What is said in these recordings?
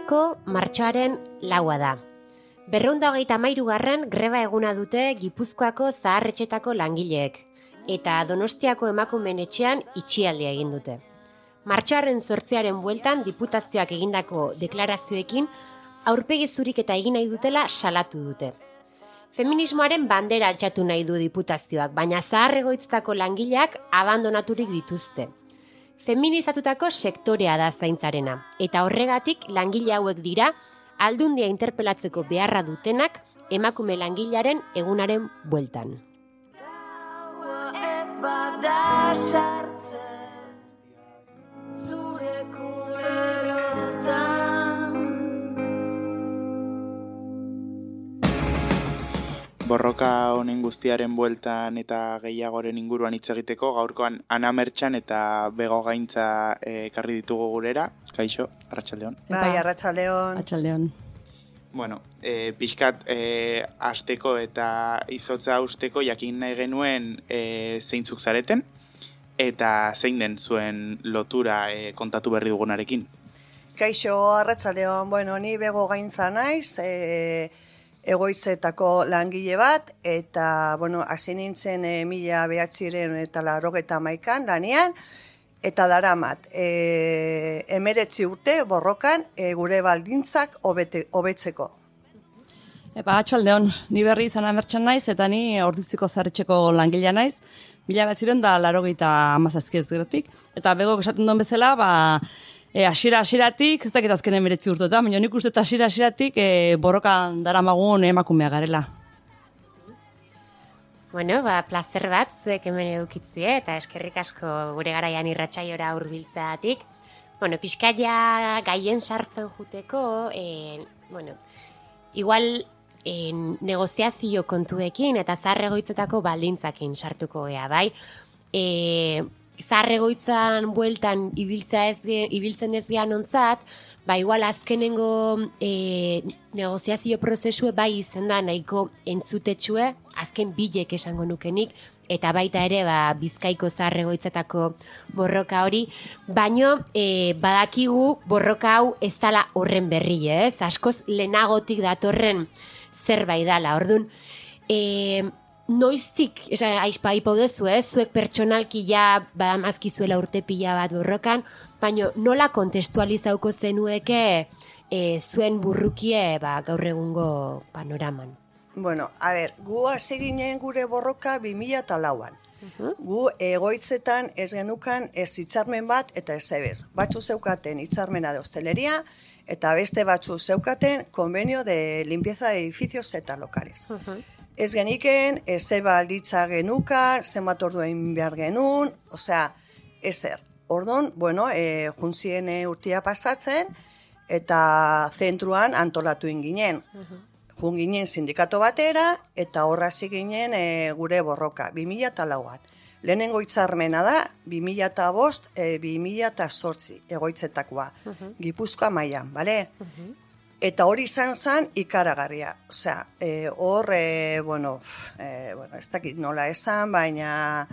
hogeiko martxoaren laua da. Berreunda hogeita mairu garren greba eguna dute Gipuzkoako zaharretxetako langileek, eta Donostiako emakumen etxean itxialdia egin dute. Martxoaren zortzearen bueltan diputazioak egindako deklarazioekin aurpegi zurik eta egin nahi dutela salatu dute. Feminismoaren bandera altxatu nahi du diputazioak, baina zaharregoitztako langileak abandonaturik dituzte feminizatutako sektorea da zaintzarena, eta horregatik langile hauek dira, aldundia interpelatzeko beharra dutenak emakume langilearen egunaren bueltan. Zure borroka honen guztiaren bueltan eta gehiagoren inguruan hitz egiteko gaurkoan Ana Mertxan eta Bego Gaintza eh, ekarri ditugu gurera. Kaixo, Arratsaldeon. Bai, Arratsaldeon. Arratsaldeon. Bueno, e, pixkat e, asteko eta izotza usteko jakin nahi genuen e, zeintzuk zareten eta zein den zuen lotura e, kontatu berri dugunarekin. Kaixo, Arratsaldeon. Bueno, ni Bego Gaintza naiz, eh egoizetako langile bat, eta, bueno, hasi nintzen e, mila behatziren eta larrogeta maikan lanian, eta daramat, e, emeretzi urte borrokan e, gure baldintzak obete, obetzeko. Epa, atxaldeon, ni berri izan amertxan naiz, eta ni ordiziko zarretxeko langilea naiz, mila behatziren da larrogeita amazazkiez gerotik, eta bego esaten duen bezala, ba, e, asira asiratik, ez dakit azkenen beretzi urtu, eta baina nik uste asira asiratik e, borrokan dara magun emakumea garela. Bueno, ba, placer bat, zuek hemen edukitzie, eta eskerrik asko gure garaian irratxaiora urbiltzatik. Bueno, pixkaia gaien sartzen juteko, e, bueno, igual e, negoziazio kontuekin eta zarregoitzetako baldintzakin sartuko gea, bai? E, zarregoitzan bueltan ibiltza ez ibiltzen ez gean ontzat, ba igual azkenengo e, negoziazio prozesue bai izan da nahiko entzutetxue, azken bilek esango nukenik, eta baita ere ba, bizkaiko zarregoitzatako borroka hori, baino e, badakigu borroka hau ez dala horren berri, ez? Askoz lehenagotik datorren zerbait dala, orduan, e, noiztik, esa, aizpa dezu, ez, zuek pertsonalki ja badamazkizuela urte pila bat borrokan, baina nola kontestualizauko zenueke e, zuen burrukie ba, gaur egungo panoraman? Bueno, a ber, gu hasi ginen gure borroka 2000 eta lauan. Gu egoitzetan ez genukan ez hitzarmen bat eta ez ebez. Batzu zeukaten hitzarmena de hosteleria eta beste batzu zeukaten konbenio de limpieza de edificios eta lokales. Ez geniken, ez zeba alditza genuka, zenbat orduen behar genuen, osea, ezer. Ordon, bueno, e, juntzien e, urtia pasatzen, eta zentruan antolatu inginen. Jun ginen sindikato batera, eta horra ginen e, gure borroka, 2000 eta lauan. Lehenengo itzarmena da, 2000 eta bost, e, 2000 eta sortzi, egoitzetakoa. Gipuzkoa maian, bale? Eta hori izan zen ikaragarria. Osea, e, hor, e, bueno, e, bueno, ez dakit nola esan, baina,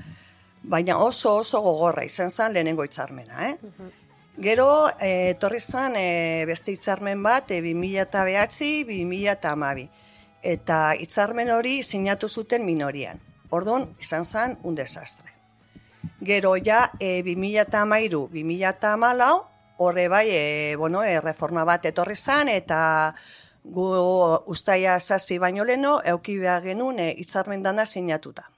baina oso oso gogorra izan zen lehenengo itzarmena, eh? Uh -huh. Gero, e, torri zen e, beste itzarmen bat, e, 2008, 2008, eta itzarmen hori sinatu zuten minorian. Orduan, izan zen un desastre. Gero ja, e, 2008, 2008, horre bai, e, bueno, e, reforma bat etorri zan, eta gu ustaia zazpi baino leno, euki behar genuen e, itzarmen dana sinatuta.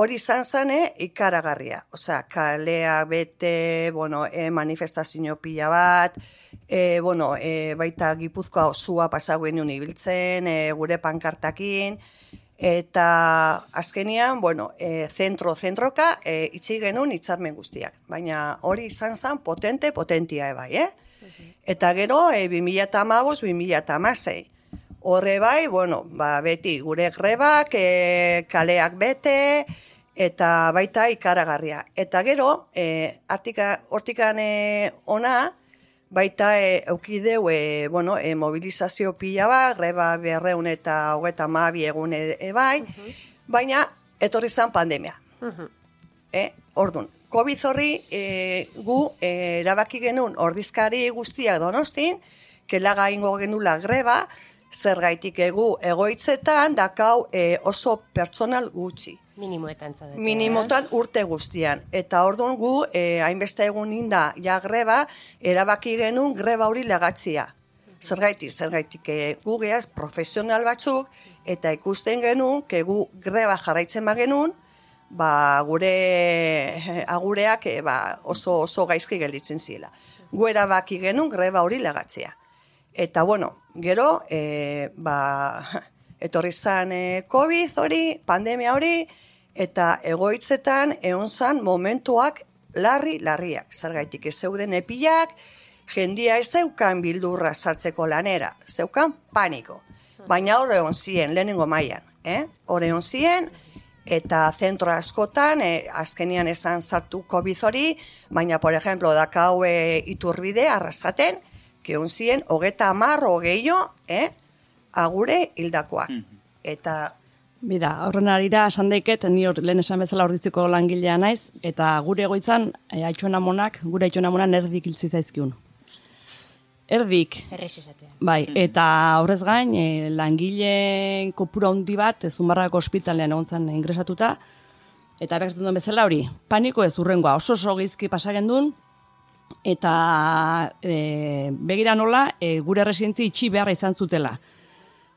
hori izan zane ikaragarria. Osea, kalea bete, bueno, e, manifestazio pila bat, e, bueno, e, baita gipuzkoa osua pasaguen ibiltzen, e, gure pankartakin, eta azkenian, bueno, e, zentro, zentroka, e, itxi genuen itxarmen guztiak. Baina hori izan zen potente, potentia ebai, eh? Eta gero, e, 2008, 2008, Horre bai, bueno, ba, beti gure grebak, e, kaleak bete, eta baita ikaragarria. Eta gero, e, artika, hortikan e, ona, baita e, eukideu e, bueno, e, mobilizazio pila bat, greba berreun eta hogeta mabi egun e, e bai, baina etorri zen pandemia. e, ordun, COVID horri e, gu e, erabaki genuen ordizkari guztiak donostin, kelaga ingo genula greba, zergaitik egu egoitzetan dakau e, oso pertsonal gutxi. Minimoetan zaudete. Minimotan urte guztian. Eta orduan gu, eh, hainbeste egun inda, ja greba, erabaki genuen greba hori legatzia. Zergaitik, zergaitik, eh, gu geaz profesional batzuk, eta ikusten genuen, ke gu greba jarraitzen ba genuen, ba, gure eh, agureak eh, ba, oso, oso gaizki gelditzen zila. Gu erabaki genuen greba hori legatzia. Eta bueno, gero, e, ba, etorri zan e, COVID hori, pandemia hori, eta egoitzetan egon zan momentuak larri larriak. Zergaitik ez zeuden epilak, jendia ez zeukan bildurra sartzeko lanera, zeukan paniko. Baina horre hon ziren, lehenengo mailan, eh? Horre hon ziren, eta zentro askotan, eh, azkenian esan sartu COVID hori, baina, por ejemplo, dakau e, iturbide, arrasaten, que hon ziren, hogeta amarro gehiago, eh? agure hildakoak. Eta Bida, horren arira, esan daiket, ni hor, lehen esan bezala ordiziko langilea naiz, eta gure egoitzan, e, aitxuen amonak, gure aitxuen amonan erdik hiltzi zaizkiun. Erdik, Errez esatea. bai, eta horrez gain, e, langileen kopura handi bat, Zumarrako ospitalean egon zen ingresatuta, eta bertzen duen bezala hori, paniko ez urrengoa, oso oso gizki pasagendun, eta e, begira nola, e, gure residentzi itxi beharra izan zutela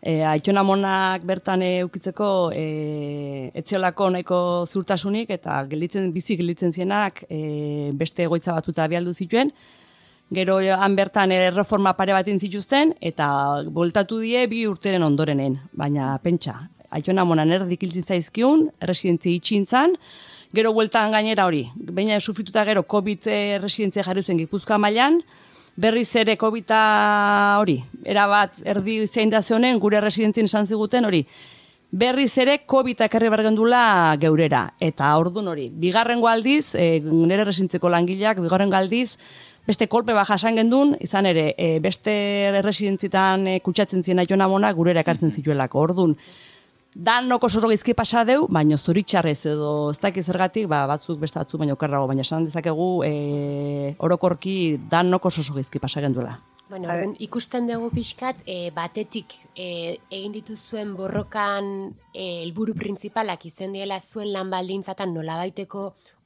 e, aitona monak bertan eukitzeko e, etziolako nahiko zurtasunik eta gelditzen bizi gelditzen zienak e, beste egoitza batuta bialdu zituen. Gero han bertan erreforma pare bat zituzten eta voltatu die bi urteren ondorenen, baina pentsa. Aitona monan erdik hiltzen zaizkiun, residentzi itxintzan, gero bueltan gainera hori, baina sufrituta gero COVID residentzia jarri zen Gipuzkoa mailan, berriz ere covid hori, erabat erdi zein da honen gure residentzien esan ziguten hori, berriz ere COVID ekarri bergendula geurera. Eta ordun hori, bigarren aldiz, e, nire residentziko langileak, bigarren aldiz, beste kolpe baja esan gendun, izan ere, e, beste residentzitan e, kutsatzen zien aiona mona gurera ekartzen zituelako. Ordun, dan noko oso gizki pasa deu, baina zoritxarrez edo ez dakiz zergatik, ba, batzuk beste batzuk baina okerrago, baina esan dezakegu e, orokorki dan noko oso gizki pasa genduela. Bueno, ikusten dugu pixkat, e, batetik e, egin dituzuen borrokan e, helburu printzipalak izen diela zuen lan baldintzatan nolabaiteko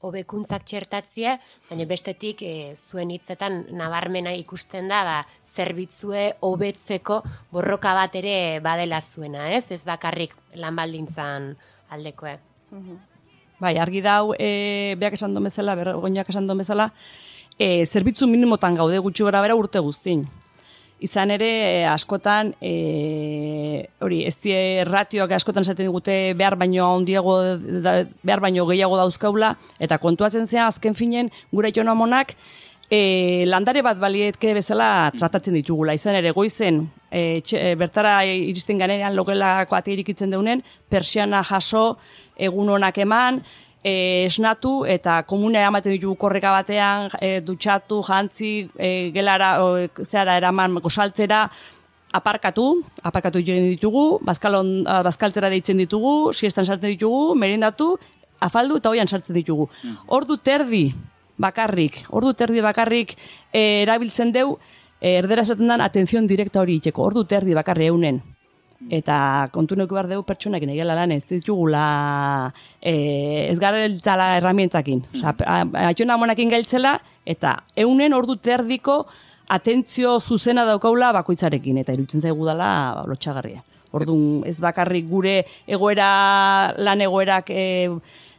hobekuntzak txertatzea, baina bestetik e, zuen hitzetan nabarmena ikusten da, ba, zerbitzue hobetzeko borroka bat ere badela zuena, ez? Ez bakarrik lan baldintzan aldekoe. Bai, argi dau, e, beak esan duen bezala, bergoinak esan duen bezala, e, zerbitzu minimotan gaude gutxi gara bera urte guztin. Izan ere, e, askotan, e, hori, ez die ratioak askotan zaten digute behar baino handiago, behar baino gehiago dauzkaula, eta kontuatzen zean azken finen, gure joan amonak, e, landare bat balietke bezala tratatzen ditugula. Izan ere, goizen, e, txe, e, bertara iristen ganean logelako ate irikitzen deunen, persiana jaso, egun honak eman, e, esnatu eta komunea ematen ditugu korreka batean, e, dutxatu, jantzi, e, gelara, o, zehara eraman gosaltzera, aparkatu, aparkatu egin ditugu, bazkalon, bazkaltzera deitzen ditugu, siestan sartzen ditugu, merindatu, afaldu eta hoian sartzen ditugu. Ordu terdi bakarrik, ordu terdi bakarrik e, erabiltzen deu, e, erdera esaten den atenzion direkta hori itxeko, ordu terdi bakarri eunen. Eta kontu neko behar dugu pertsonak negela lan ez ditugula e, ez gara eltzala erramientakin. Osa, atxona monakin gailtzela eta eunen ordu terdiko atentzio zuzena daukaula bakoitzarekin eta irutzen zaigu dela ba, lotxagarria. Orduan ez bakarrik gure egoera lan egoerak e,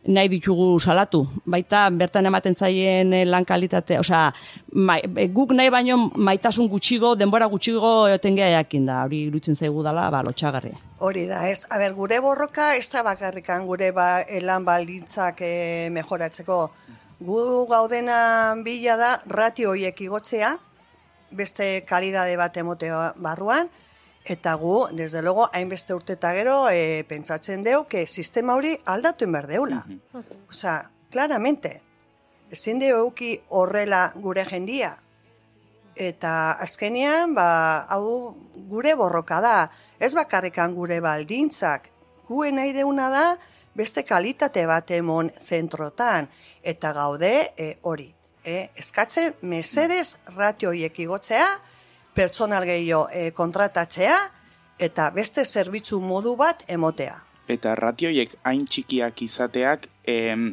nahi ditugu salatu. Baita bertan ematen zaien eh, lan kalitate, osea, mai, e, guk nahi baino maitasun gutxigo, denbora gutxigo etengea jakin da, hori irutzen zaigu dela, ba, lotxagarri. Hori da, ez. A ber, gure borroka ez da bakarrikan gure ba, eh, lan baldintzak e, mejoratzeko. Gu gaudena bila da ratio horiek igotzea, beste kalidade bat emotea barruan, eta gu, desde logo, hainbeste urte eta gero, e, pentsatzen deu, que sistema hori aldatu inber deula. Osea, claramente, ezin deu euki horrela gure jendia. Eta azkenean, ba, hau gure borroka da, ez bakarrikan gure baldintzak, guen nahi deuna da, beste kalitate bat emon zentrotan, eta gaude e, hori. E, eskatzen, mesedez ratio horiek igotzea, pertsonal gehiago e, kontratatzea, eta beste zerbitzu modu bat emotea. Eta ratioiek hain txikiak izateak, em,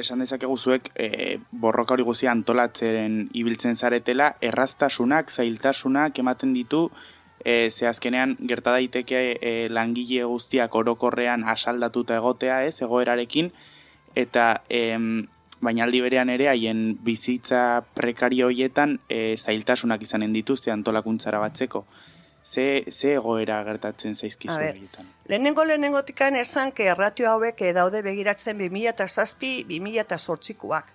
esan dezakegu zuek e, borroka hori guzia antolatzeren ibiltzen zaretela, erraztasunak, zailtasunak ematen ditu, e, ze azkenean gerta daiteke e, langile guztiak orokorrean asaldatuta egotea, ez, egoerarekin, eta em, baina aldi berean ere haien bizitza prekario hoietan e, zailtasunak izanen dituzte antolakuntzara batzeko. Ze, ze egoera gertatzen zaizkizu horietan? Lehenengo lehenengotikan esan que erratio hauek eh, daude begiratzen 2007 2008koak.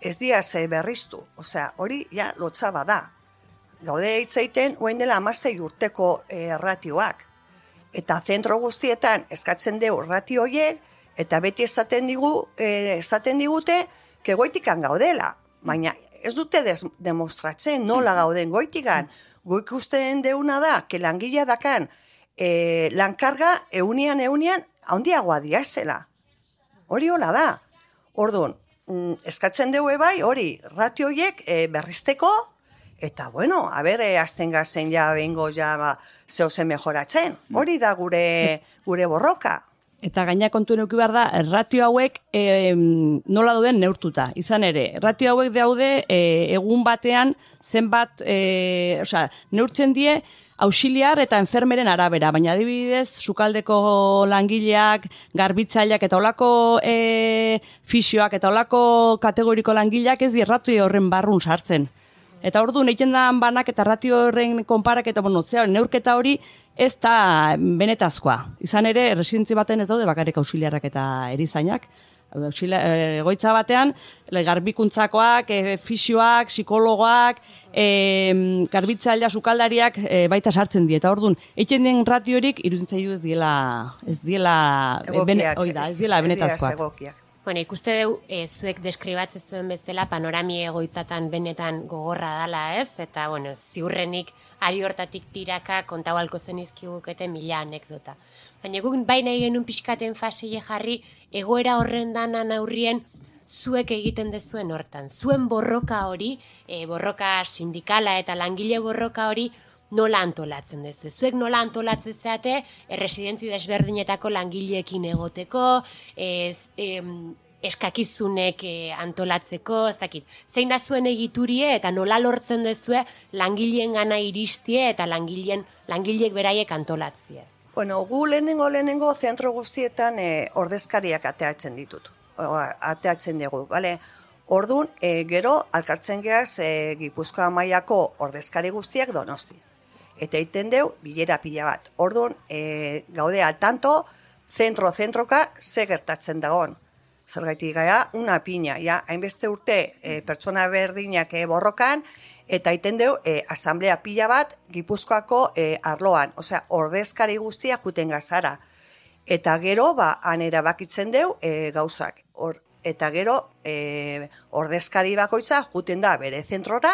Ez dia ze berriztu, osea, hori ja lotza bada. Gaude hitzeiten uen dela amasei urteko eh, erratioak. Eta zentro guztietan eskatzen deu ratio horiek, eta beti esaten digu, eh, esaten digute, que goitikan gaudela. Baina ez dute des, demostratzen nola gauden goitikan. Gu ikusten deuna da, que langilea dakan e, lankarga eunian eunian handiagoa diazela. Hori hola da. Orduan, mm, eskatzen dugu bai, hori, ratio horiek e, berrizteko, eta bueno, a ber, e, azten gazen ja bengo ja ba, zehozen mejoratzen. Hori da gure, gure borroka. Eta gaina kontu neuki behar da, ratio hauek e, nola dauden neurtuta. Izan ere, ratio hauek daude e, egun batean zenbat, e, osea, neurtzen die auxiliar eta enfermeren arabera, baina adibidez, sukaldeko langileak, garbitzaileak eta olako e, fisioak eta olako kategoriko langileak ez dirratio horren barrun sartzen. Eta ordu egiten da banak eta ratio horren konparak eta bueno, zea, neurketa hori ez da benetazkoa. Izan ere, residentzi baten ez daude bakarrik auxiliarrak eta erizainak. Auxilia, eh, egoitza batean, garbikuntzakoak, e, fisioak, psikologoak, e, garbitzailea sukaldariak e, baita sartzen die. Eta orduan, egiten den ratiorik, iruditzen zaitu ez diela, ez diela, Egokiak, bene, oida, ez diela ez benetazkoak. egokiak. Bueno, ikuste deu, e, zuek deskribatzen zuen bezala panorami egoitzatan benetan gogorra dala, ez? Eta, bueno, ziurrenik ari hortatik tiraka kontau alko zen izkigukete mila anekdota. Baina guk bai nahi genuen pixkaten faseie jarri, egoera horren danan aurrien, zuek egiten dezuen hortan. Zuen borroka hori, e, borroka sindikala eta langile borroka hori, nola antolatzen dezu. Zuek nola antolatzen zeate, erresidentzi desberdinetako langileekin egoteko, ez, em, eskakizunek eh, antolatzeko, ez dakit. Zein da zuen egiturie eta nola lortzen dezue langileen gana iristie eta langileen, langileek beraiek antolatzie. Bueno, gu lehenengo lehenengo zentro guztietan e, ordezkariak ateatzen ditut. O, ateatzen dugu, bale? Ordun, e, gero, alkartzen geaz, e, Gipuzkoa mailako ordezkari guztiak donosti. Eta egiten deu, bilera pila bat. Ordun, e, gaude al tanto, zentro-zentroka, ze gertatzen dagon. Zergaitik gara, una piña, ja, hainbeste urte e, pertsona berdinak e, borrokan, eta iten deu, e, asamblea pila bat, Gipuzkoako e, arloan, osea, ordezkari guztia juten gazara. Eta gero, ba, han erabakitzen deu e, gauzak. Or, eta gero, e, ordezkari bakoitza juten da bere zentrora,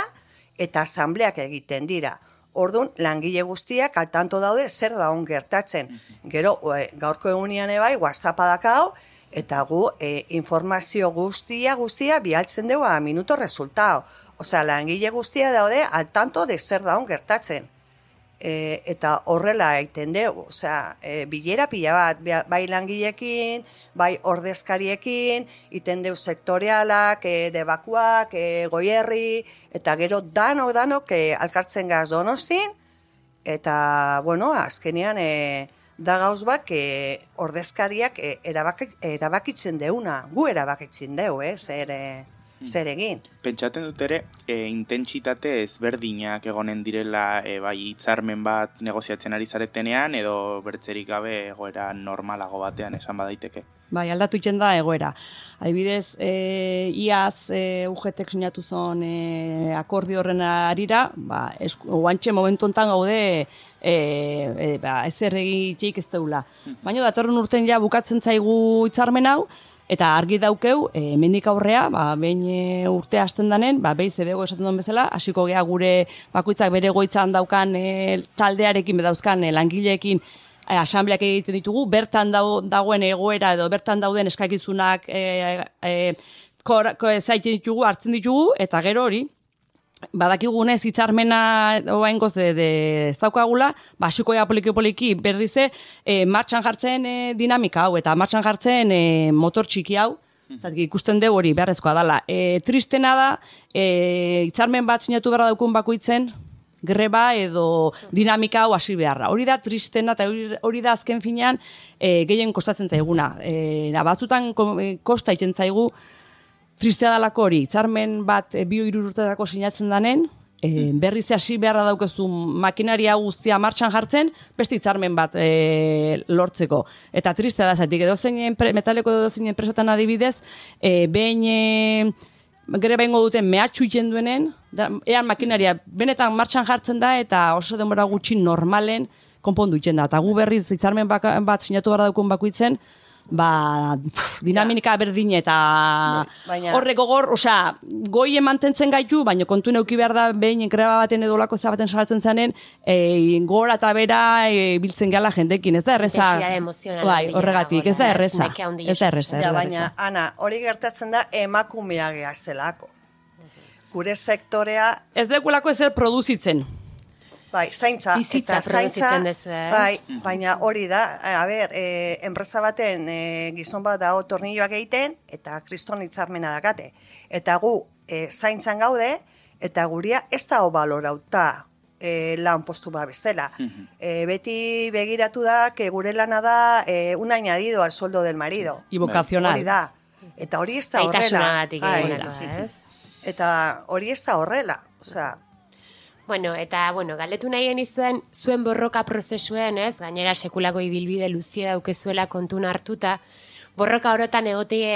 eta asambleak egiten dira. Ordun langile guztiak altanto daude zer da on gertatzen. Gero, e, gaurko egunean ebai, WhatsAppa dakau, eta gu e, informazio guztia guztia bialtzen dugu a minuto resultado. Osea, langile guztia daude al tanto de zer daun gertatzen. E, eta horrela egiten dugu, osea, e, bilera pila bat, bai langilekin, bai ordezkariekin, iten dugu sektorialak, e, debakuak, e, goierri, eta gero danok danok e, alkartzen gaz donostin, eta, bueno, azkenean, e, da gauz bak e, ordezkariak e, erabaki, erabakitzen deuna, gu erabakitzen deu, eh, zer, e, zer egin. Pentsaten dut ere, e, intentsitate ezberdinak egonen direla e, bai hitzarmen bat negoziatzen ari zaretenean edo bertzerik gabe egoera normalago batean esan badaiteke. Bai, aldatu da egoera. Adibidez, e, iaz e, UGTek sinatu zon e, akordi horren arira, ba, guantxe momentu enten gaude e, e, ba, ez erregitxeik ez deula. Baina datorren urten ja bukatzen zaigu hitzarmen hau, eta argi daukeu, e, aurrea, ba, behin e, urte hasten danen, ba, behiz edego esaten duen bezala, hasiko gea gure bakoitzak bere goitzan daukan e, taldearekin, bedauzkan e, langileekin, e, asambleak egiten ditugu, bertan dagoen egoera edo bertan dauden eskakizunak e, e, kor, zaiten ditugu, hartzen ditugu, eta gero hori, badakigunez hitzarmena oaingoz de, de ez daukagula, basiko ja poliki poliki berrize e, martxan jartzen e, dinamika hau eta martxan jartzen e, motor txiki hau. Zatik, ikusten dugu hori beharrezkoa dela. E, tristena da, e, hitzarmen bat sinatu beharra daukun bakoitzen, greba edo dinamika hau hasi beharra. Hori da tristena eta hori, da azken finean e, gehien kostatzen zaiguna. E, batzutan kosta iten zaigu tristea dalako hori, hitzarmen bat e, bio irurtetako sinatzen danen, e, berriz hasi beharra daukezu makinaria guztia martxan jartzen, beste hitzarmen bat e, lortzeko. Eta tristea da, zatik edo zein metaleko edo zein enpresatan adibidez, e, behin e, greba ingo duten mehatxu iten duenen, da, ean makinaria benetan martxan jartzen da eta oso denbora gutxi normalen konpondu iten da. Eta gu berriz hitzarmen bat sinatu behar daukun bakuitzen, ba, dinamika ja. berdin eta baina... horre gogor, osea, goi emantentzen gaitu, baina kontu neuki behar da behin greba baten edo lako zabaten salatzen zanen, e, gora eta bera e, biltzen gala jendekin, ez da erreza? Bai, horregatik, ez da erreza. Ez da erreza. Ja, baina, Ana, hori gertatzen da emakumea zelako. Gure sektorea... Ez dekulako ez produzitzen. Bai, zaintza. Bizitza zaintza, dezu, eh? Bai, baina hori da, a ber, e, enpresa baten e, gizon bat da tornilloak egiten, eta kriston hitzarmena dakate. Eta gu, e, zaintzan gaude, eta guria ez da obalorauta e, lan postu ba bezala. E, beti begiratu da, que gure lana da e, un añadido al sueldo del marido. Y vocacional. Hori da. Eta hori ez da horrela. Bai. Eta hori ez da horrela. Osea, Bueno, eta, bueno, galdetu nahi genizuen, zuen borroka prozesuen, ez? Gainera, sekulako ibilbide luzia daukezuela kontun hartuta. Borroka horotan egotie,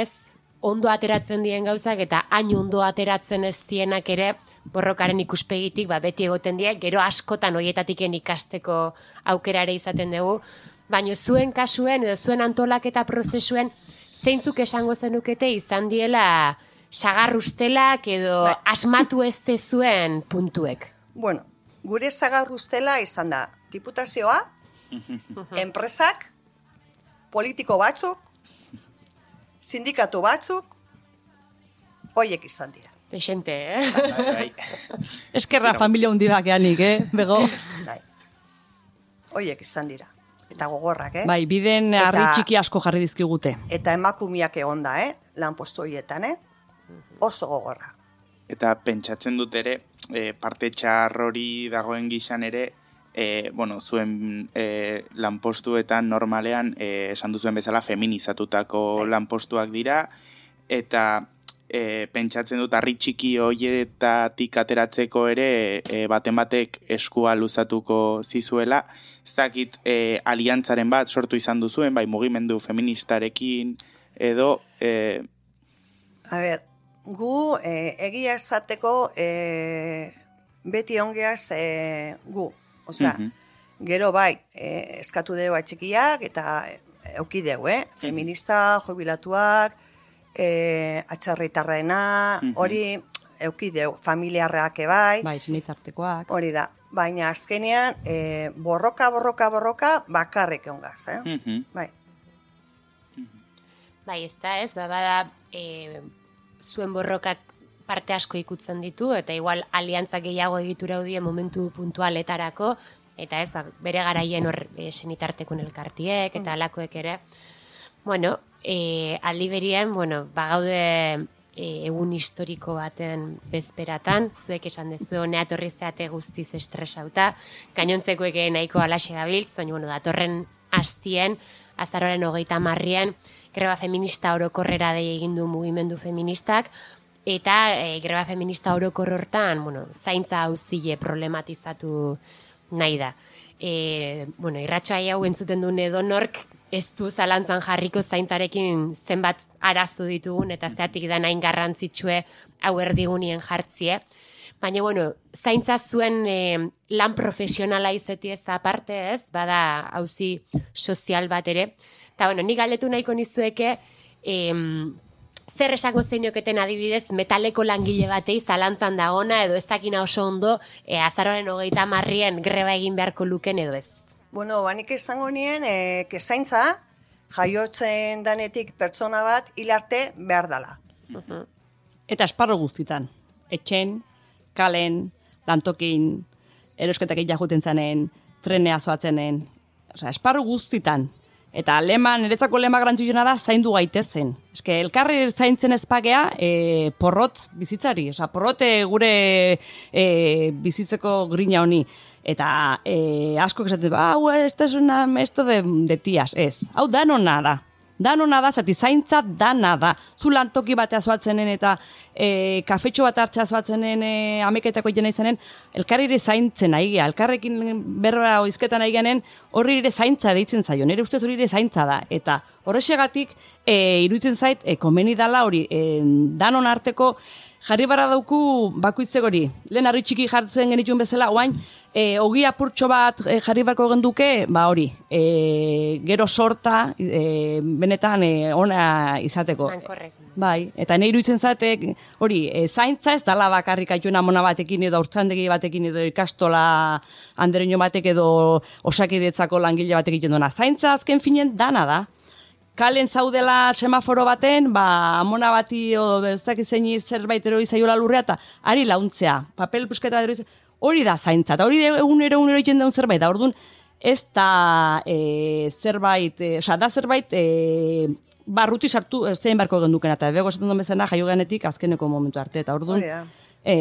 ez? Ondo ateratzen dien gauzak, eta hain ondo ateratzen ez dienak ere, borrokaren ikuspegitik, ba, beti egoten die, gero askotan hoietatiken ikasteko aukerare izaten dugu. Baina zuen kasuen, edo zuen antolaketa prozesuen, zeintzuk esango zenukete izan diela, sagarrustelak edo bai. asmatu ez zuen puntuek? Bueno, gure sagarrustela izan da diputazioa, enpresak, politiko batzuk, sindikatu batzuk, hoiek izan dira. Pexente, eh? Bai, bai. Eskerra familia hundi bakeanik, eh? Bego. Bai. Hoiek izan dira. Eta gogorrak, eh? Bai, biden harri txiki asko jarri dizkigute. Eta emakumiak egonda, eh? Lan postu hoietan, eh? Oso gogorra. Eta pentsatzen dut ere, e, parte txar hori dagoen gizan ere, e, bueno, zuen e, lanpostuetan normalean, e, esan duzuen bezala, feminizatutako e. lanpostuak dira, eta e, pentsatzen dut, harri txiki hoietatik ateratzeko ere, e, baten batek eskua luzatuko zizuela, ez dakit, e, aliantzaren bat sortu izan duzuen, bai mugimendu feministarekin, edo... E, A ber, gu e, egia esateko e, beti ongeaz e, gu. Osea, mhm. gero bai, e, eskatu dugu atxikiak eta euki dugu, eh? Feminista, jubilatuak, e, atxarritarrena, hori euki dugu, familiarreak bai. Bai, zenitartekoak. Hori da. Baina azkenean, e, borroka, borroka, borroka, bakarrik ongaz, eh? Bai. Bai, ez da, ez da, bada, e, zuen borrokak parte asko ikutzen ditu, eta igual aliantza gehiago egitura hodie momentu puntualetarako, eta ez, bere garaien hor e, senitartekun elkartiek, eta mm. alakoek ere. Bueno, e, aldi berien, bueno, bagaude e, egun historiko baten bezperatan, zuek esan dezu, neatorri zeate guztiz estresauta, gainontzeko ege nahiko alaxe gabil, baina bueno, datorren hastien, azaroren hogeita marrien, greba feminista orokorrera dei egin du mugimendu feministak, eta e, greba feminista orokor hortan, bueno, zaintza hauzile problematizatu nahi da. E, bueno, irratxa hau entzuten duen edonork, ez du zalantzan jarriko zaintzarekin zenbat arazo ditugun, eta zeatik da nain garrantzitsue hau erdigunien jartzie. Baina, bueno, zaintza zuen e, lan profesionala izeti ez aparte ez, bada hauzi sozial bat ere. Eta, bueno, nik galetu nahiko nizueke, e, zer esango zeinoketen adibidez, metaleko langile batei zalantzan dagona, edo ez dakina oso ondo, e, azaroren hogeita marrien greba egin beharko luken edo ez. Bueno, banik izango nien, e, kezaintza, jaiotzen danetik pertsona bat hilarte behar dala. Eta esparro guztitan. Etxen, kalen, lantokin, erosketak jajuten zanen, trenea zoatzenen. Osa, esparru guztitan. Eta lema, niretzako lema garantziona da zaindu gaitezen. Eske, elkarri zaintzen ezpagea e, porrot bizitzari. Osa, porrot e, gure e, bizitzeko grina honi. Eta e, asko esaten, hau ez da esto de, de tias, ez. Hau danona da. Danona da, zati zaintza dana da. Zu lantoki batea zoatzenen eta e, kafetxo bat hartzea zoatzenen e, ameketako jena izanen, elkarri ere zaintzen nahi gea, elkarrekin berra oizketan nahi genen, horri ere zaintza deitzen zaio, nire ustez hori ere zaintza da. Eta horrexegatik, e, iruditzen zait, e, komeni dala hori, e, danon arteko, jarri bara dauku bakuitzegori. Lehen harri txiki jartzen genituen bezala, oain, e, ogi apurtxo bat e, jarri barko genduke, ba hori, e, gero sorta, e, benetan e, ona izateko. Bai, eta nahi iruditzen zatek, hori, e, zaintza ez dala bakarrik aituen amona batekin edo urtzandegi batekin edo ikastola andereño batek edo osakidetzako langile batekin duena. Zaintza azken finen dana da kalen zaudela semaforo baten, ba, amona bati, o, ez dakiz zein zerbait erori zaiola lurrea, eta ari launtzea, papel pusketa erori hori da zaintza, eta hori egunero egunero egiten daun zerbait, da orduan ez da e, zerbait, e, oza, da zerbait, e, barruti sartu zein barko gendukena, eta bego esaten duen bezena jaio genetik azkeneko momentu arte, eta orduan, e,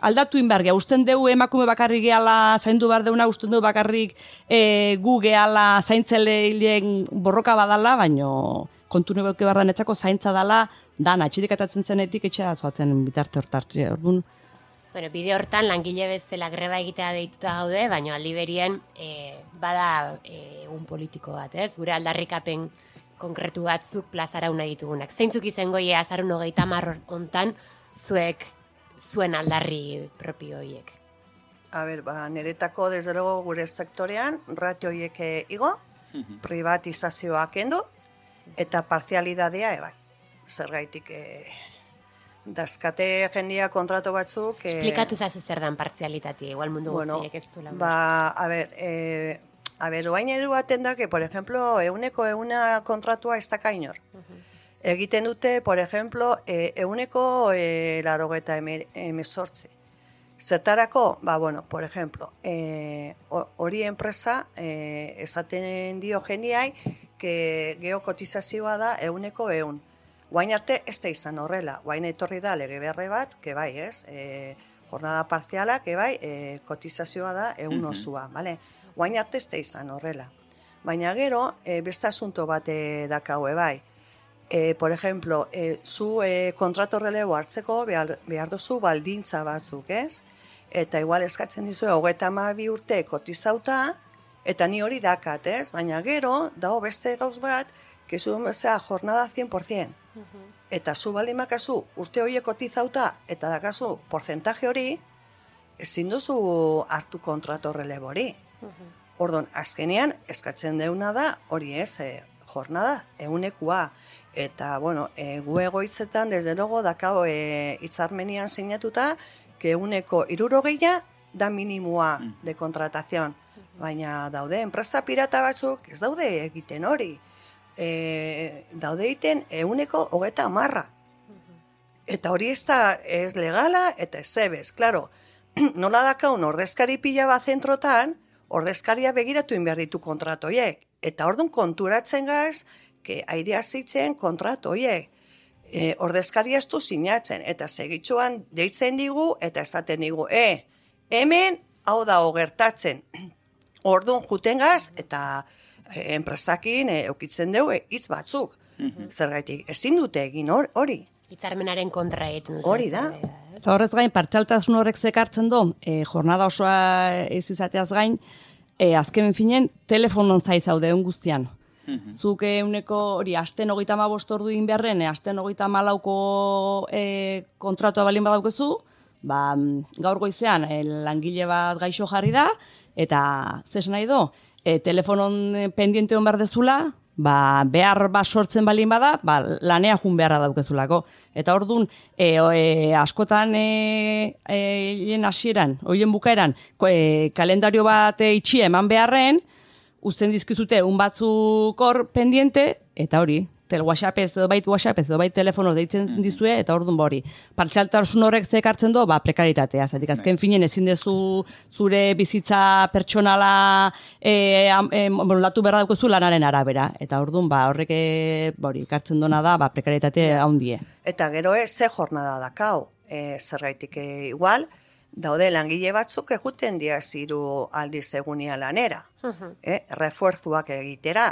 aldatu inbergia, usten dugu emakume bakarrik gehala zaindu behar deuna, usten dugu bakarrik e, gu gehala zaintzeleilen borroka badala, baino kontu nebeuke barra netzako zaintza dala, dana, atxidikatatzen zenetik etxea zoatzen bitarte hortartzi. Orduan, Bueno, bide hortan langile bezala greba egitea deituta gaude, baina aldi berien e, bada e, un politiko bat, ez? Gure aldarrikapen konkretu batzuk plazara una ditugunak. Zeintzuk izango ia azarun hogeita marro hontan zuek zuen aldarri propio hoiek? A ber, ba, niretako desde luego gure sektorean ratio hoiek eh, igo, privatizazioa kendu eta parzialidadea eba. Zergaitik eh, dazkate jendia kontrato batzuk... Eh, Esplikatu zazu zer dan partzialitatea, igual mundu bueno, guztiek ez du Ba, a ber, eh, a ber, oain eru da, que, por ejemplo, euneko euna kontratua ez da kainor. Egiten dute, por ejemplo, e, euneko e, larogeta emezortzi. Zertarako, ba, bueno, por ejemplo, e, hori enpresa e, esaten dio jendiai que geokotizazioa da euneko eun. Guain arte ez da izan horrela. Guain etorri da lege beharre bat, que bai, ez? E, jornada parziala, que bai, e, kotizazioa da eun osua, bale? Guain arte ez da izan horrela. Baina gero, e, beste asunto bat e, dakaue bai e, por ejemplo, e, zu e, kontrato relebo hartzeko behar, behar duzu baldintza batzuk, ez? Eta igual eskatzen dizu, hogeta bi urte kotizauta, eta ni hori dakat, ez? Baina gero, dago beste gauz bat, kezu bezala jornada 100%. Eta zu baldin makazu urte horiek kotizauta, eta dakazu porcentaje hori, ezin duzu hartu kontrato relebo hori. Ordon, azkenean, eskatzen deuna da, hori ez, e, jornada, egunekua. Eta, bueno, e, gu egoitzetan, desde logo, dakao e, itzarmenian sinatuta, que uneko irurogeia da minimua mm. de kontratazion. Baina daude, enpresa pirata batzuk, ez daude egiten hori. E, daude egiten euneko hogeta amarra. Eta hori ez da ez legala eta ez zebez. Claro, nola dakaun ordezkari pila bat zentrotan, ordezkaria begiratu inberditu kontratoiek. Eta orduan konturatzen gaz, que aidea zitzen kontratu hoiek. e, ordezkaria ez du sinatzen, eta segitxoan deitzen digu, eta esaten digu, e, hemen hau da gertatzen ordun jutengaz, eta e, enpresakin e, eukitzen dugu e, hitz batzuk. Zergaitik, ezin dute egin hor- hori. Hitzarmenaren kontra egiten dute. Hori da. Eta horrez gain, partxaltasun horrek zekartzen du, e, jornada osoa ez izateaz gain, e, azken finen, telefonon zai zaude egun guztian. Zuk euneko hori, asten hogeita ma ordu egin beharren, e, asten hogeita malauko e, kontratua balin badaukezu, ba, mm, gaur goizean e, langile bat gaixo jarri da, eta zes nahi do, e, telefonon pendiente hon behar dezula, ba, behar ba sortzen balin bada, ba, lanea jun beharra daukezulako. Eta ordun e, e, askotan e, e, hien hasieran, hoien bukaeran, e, kalendario bat itxia eman beharren, uzten dizkizute un batzuk hor pendiente, eta hori, tel WhatsApp ez, edo bait WhatsApp ez, edo bait telefono deitzen dizue, eta ordun ba hori. Partxaltasun horrek zekartzen du, ba, prekaritatea. Zatik, azken finen ezin dezu zure bizitza pertsonala e, am, e, bueno, latu berra daukezu lanaren arabera. Eta ordun ba, horrek e, ba, hori, ekartzen dona da, ba, prekaritate haundie. Eta gero ez, ze jornada dakau, e, zergaitik e, igual, daude langile batzuk eguten dia ziru aldiz egunia lanera. E, refuerzuak egitera.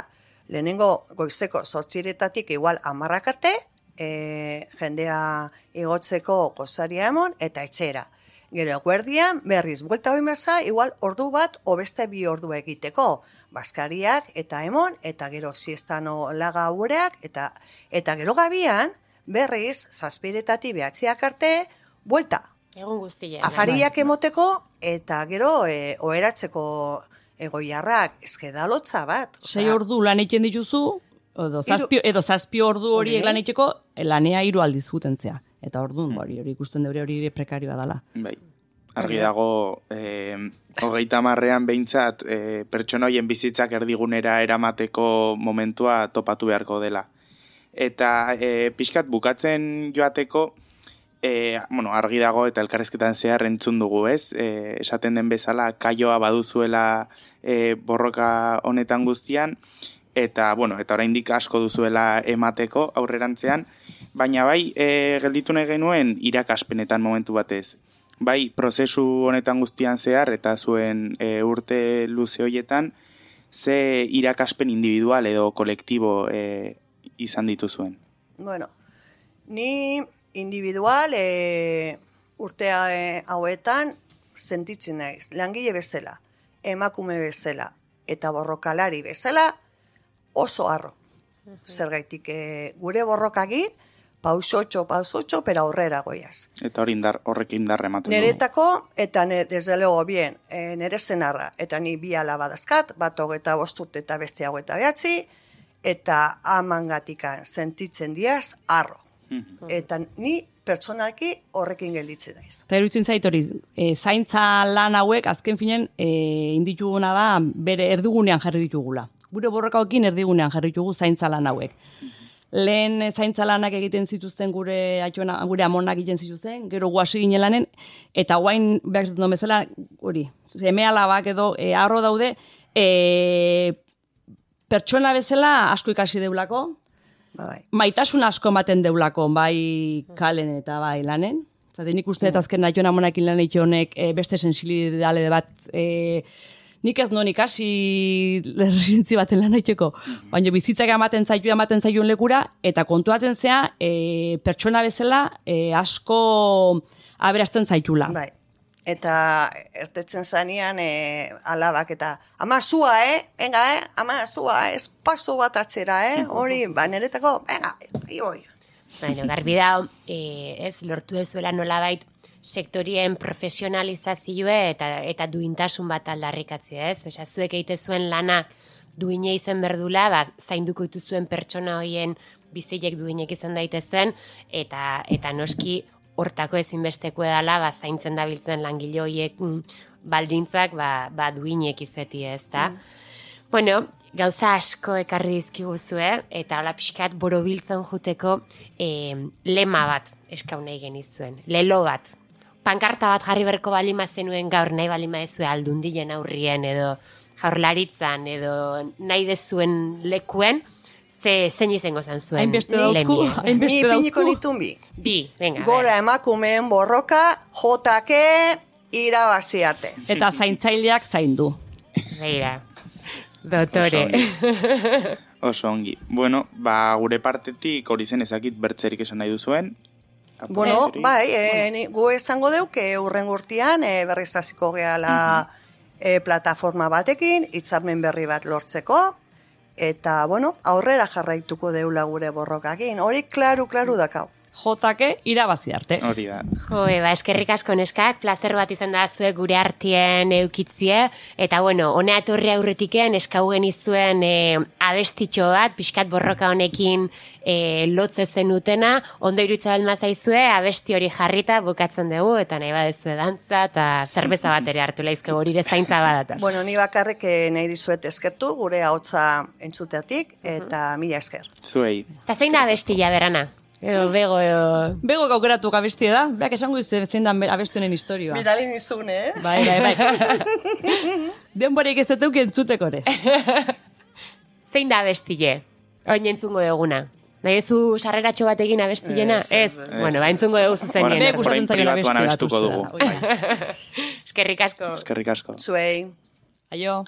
Lehenengo goizeko sortxiretatik igual amarrak arte, e, jendea igotzeko gozaria emon eta etxera. Gero eguerdian, berriz, buelta hori meza, igual ordu bat, o beste bi ordu egiteko. Baskariak eta emon, eta gero siestano laga ureak, eta, eta gero gabian, berriz, zazpiretatik behatziak arte, buelta. Egun guztia. Afariak emoteko, eta gero e, oheratzeko egoiarrak, eske da lotza bat. Sei ordu lan egiten dituzu, edo zazpi, edo zazpi ordu hori Hori. lan egiteko, lanea hiru aldiz jutentzea. Eta orduan, hori, hori ikusten deure hori prekarioa dela. Bai. Argi dago, eh, hogeita marrean behintzat, eh, pertsona hoien bizitzak erdigunera eramateko momentua topatu beharko dela. Eta eh, pixkat bukatzen joateko, eh, bueno, argi dago eta elkarrezketan zehar entzun dugu, ez? Eh, esaten den bezala, kaioa baduzuela eh, borroka honetan guztian, eta, bueno, eta oraindik asko duzuela emateko aurrerantzean, baina bai, e, gelditu nahi genuen irakaspenetan momentu batez. Bai, prozesu honetan guztian zehar eta zuen e, urte luze hoietan, ze irakaspen individual edo kolektibo e, izan dituzuen. Bueno, ni individual e, urtea e, hauetan sentitzen naiz. Langile bezala, emakume bezala eta borrokalari bezala oso harro. Zergaitik e, gure borrokagin, pausotxo, pausotxo, pero aurrera goiaz. Eta hori indar, horrek indar ematen du. Neretako, eta ne, desde luego bien, e, nere zenarra, eta ni bi alaba dazkat, bat hogeta bostut eta beste hogeta behatzi, eta amangatikan sentitzen diaz, arro. Mhm. Eta ni pertsonalki horrekin gelditzen naiz. Eta iruditzen zait hori, e, zaintza lan hauek azken finen e, indituguna da bere erdigunean jarri ditugula. Gure borrokaokin erdigunean jarri ditugu zaintza lan hauek. Lehen e, zaintza lanak egiten zituzten gure atxona, gure amonak egiten zituzten, gero guasi ginen lanen, eta guain, behar zaten bezala, hori, eme alabak edo e, arro daude, e, pertsona bezala asko ikasi deulako, bai. maitasun asko ematen deulako, bai kalen eta bai lanen. Zate nik uste dut azken nahi amonakin lan egite honek e, beste sensibilidade bat e, nik ez non ikasi residentzi baten lan egiteko, baina bizitzak ematen zaitu ematen zailuen lekura, eta kontuatzen zea e, pertsona bezala e, asko aberazten zaitula. Bai. Eta ertetzen zanean e, alabak eta ama zua, eh? Venga, eh? Ama zua, ez paso bat atzera, eh? Hori, ba, niretako, venga, ioi. Bueno, garbi da, e, ez, lortu dezuela nolabait sektorien profesionalizazioa eta eta duintasun bat aldarrikatzea, ez? Osea, zuek egite zuen lana duine izen berdula, ba, zainduko dituzuen pertsona hoien bizilek duinek izan daitezen, eta, eta noski hortako ezinbesteko edala, ba, zaintzen dabiltzen langile horiek mm, baldintzak, ba, ba duinek izeti ez, da? Bueno, gauza asko ekarri dizkiguzue, eta hola pixkat borobiltzen juteko e, lema bat eskau nahi genizuen. Lelo bat. Pankarta bat jarri berko balima zenuen gaur nahi balima ezue aldundien aurrien edo jaurlaritzan edo nahi dezuen lekuen, Ze, zein izango zan zuen. Hainbeste Ni- dauzku? Ni piniko nitun bi. Bi, venga. Gora emakumeen borroka, jotake, irabaziate. Eta zaintzaileak zaindu. Beira. Dotore. Oso ongi. Bueno, ba, gure partetik hori zen ezakit bertzerik esan nahi duzuen. Bueno, bai, e, ni, gu esango deuk, urren urtean, e, berriz hasiko gehala e, plataforma batekin, hitzarmen berri bat lortzeko, eta, bueno, aurrera jarraituko deula gure borrokakin. Hori, klaru, klaru dakau. Jotake irabazi arte. Hori da. Jo, eba, eskerrik asko neskak, plazer bat izan da zuek gure artien eukitzie, eta bueno, hona etorri aurretiken eskau genizuen e, abestitxo bat, pixkat borroka honekin e, lotze zenutena, ondo irutza balma zaizue, abesti hori jarrita bukatzen dugu, eta nahi badezue dantza, eta zerbeza bat ere hartu laizke hori zaintza badata. Bueno, ni bakarrik eh, nahi dizuet eskertu, gure ahotsa entzuteatik, eta mila esker. Zuei. Eta zein da abestia berana? Edo, bego, edo... Bego gaukeratu abestia da, beak esango dizu zein da abestunen historioa. Bidali nizun, eh? Bai, bai, bai. Denborik ez zeteuk entzuteko ere. Zein da abestile? Oin entzungo duguna. Nahi zu sarreratxo bat egin abestilena? Ez, ez, bueno, ba entzungo dugu Orain- zuzenien. Be Orain gustatzen zaio pribatuan abestuko dugu. bai. Eskerrik asko. Eskerrik asko. Zuei. Aio.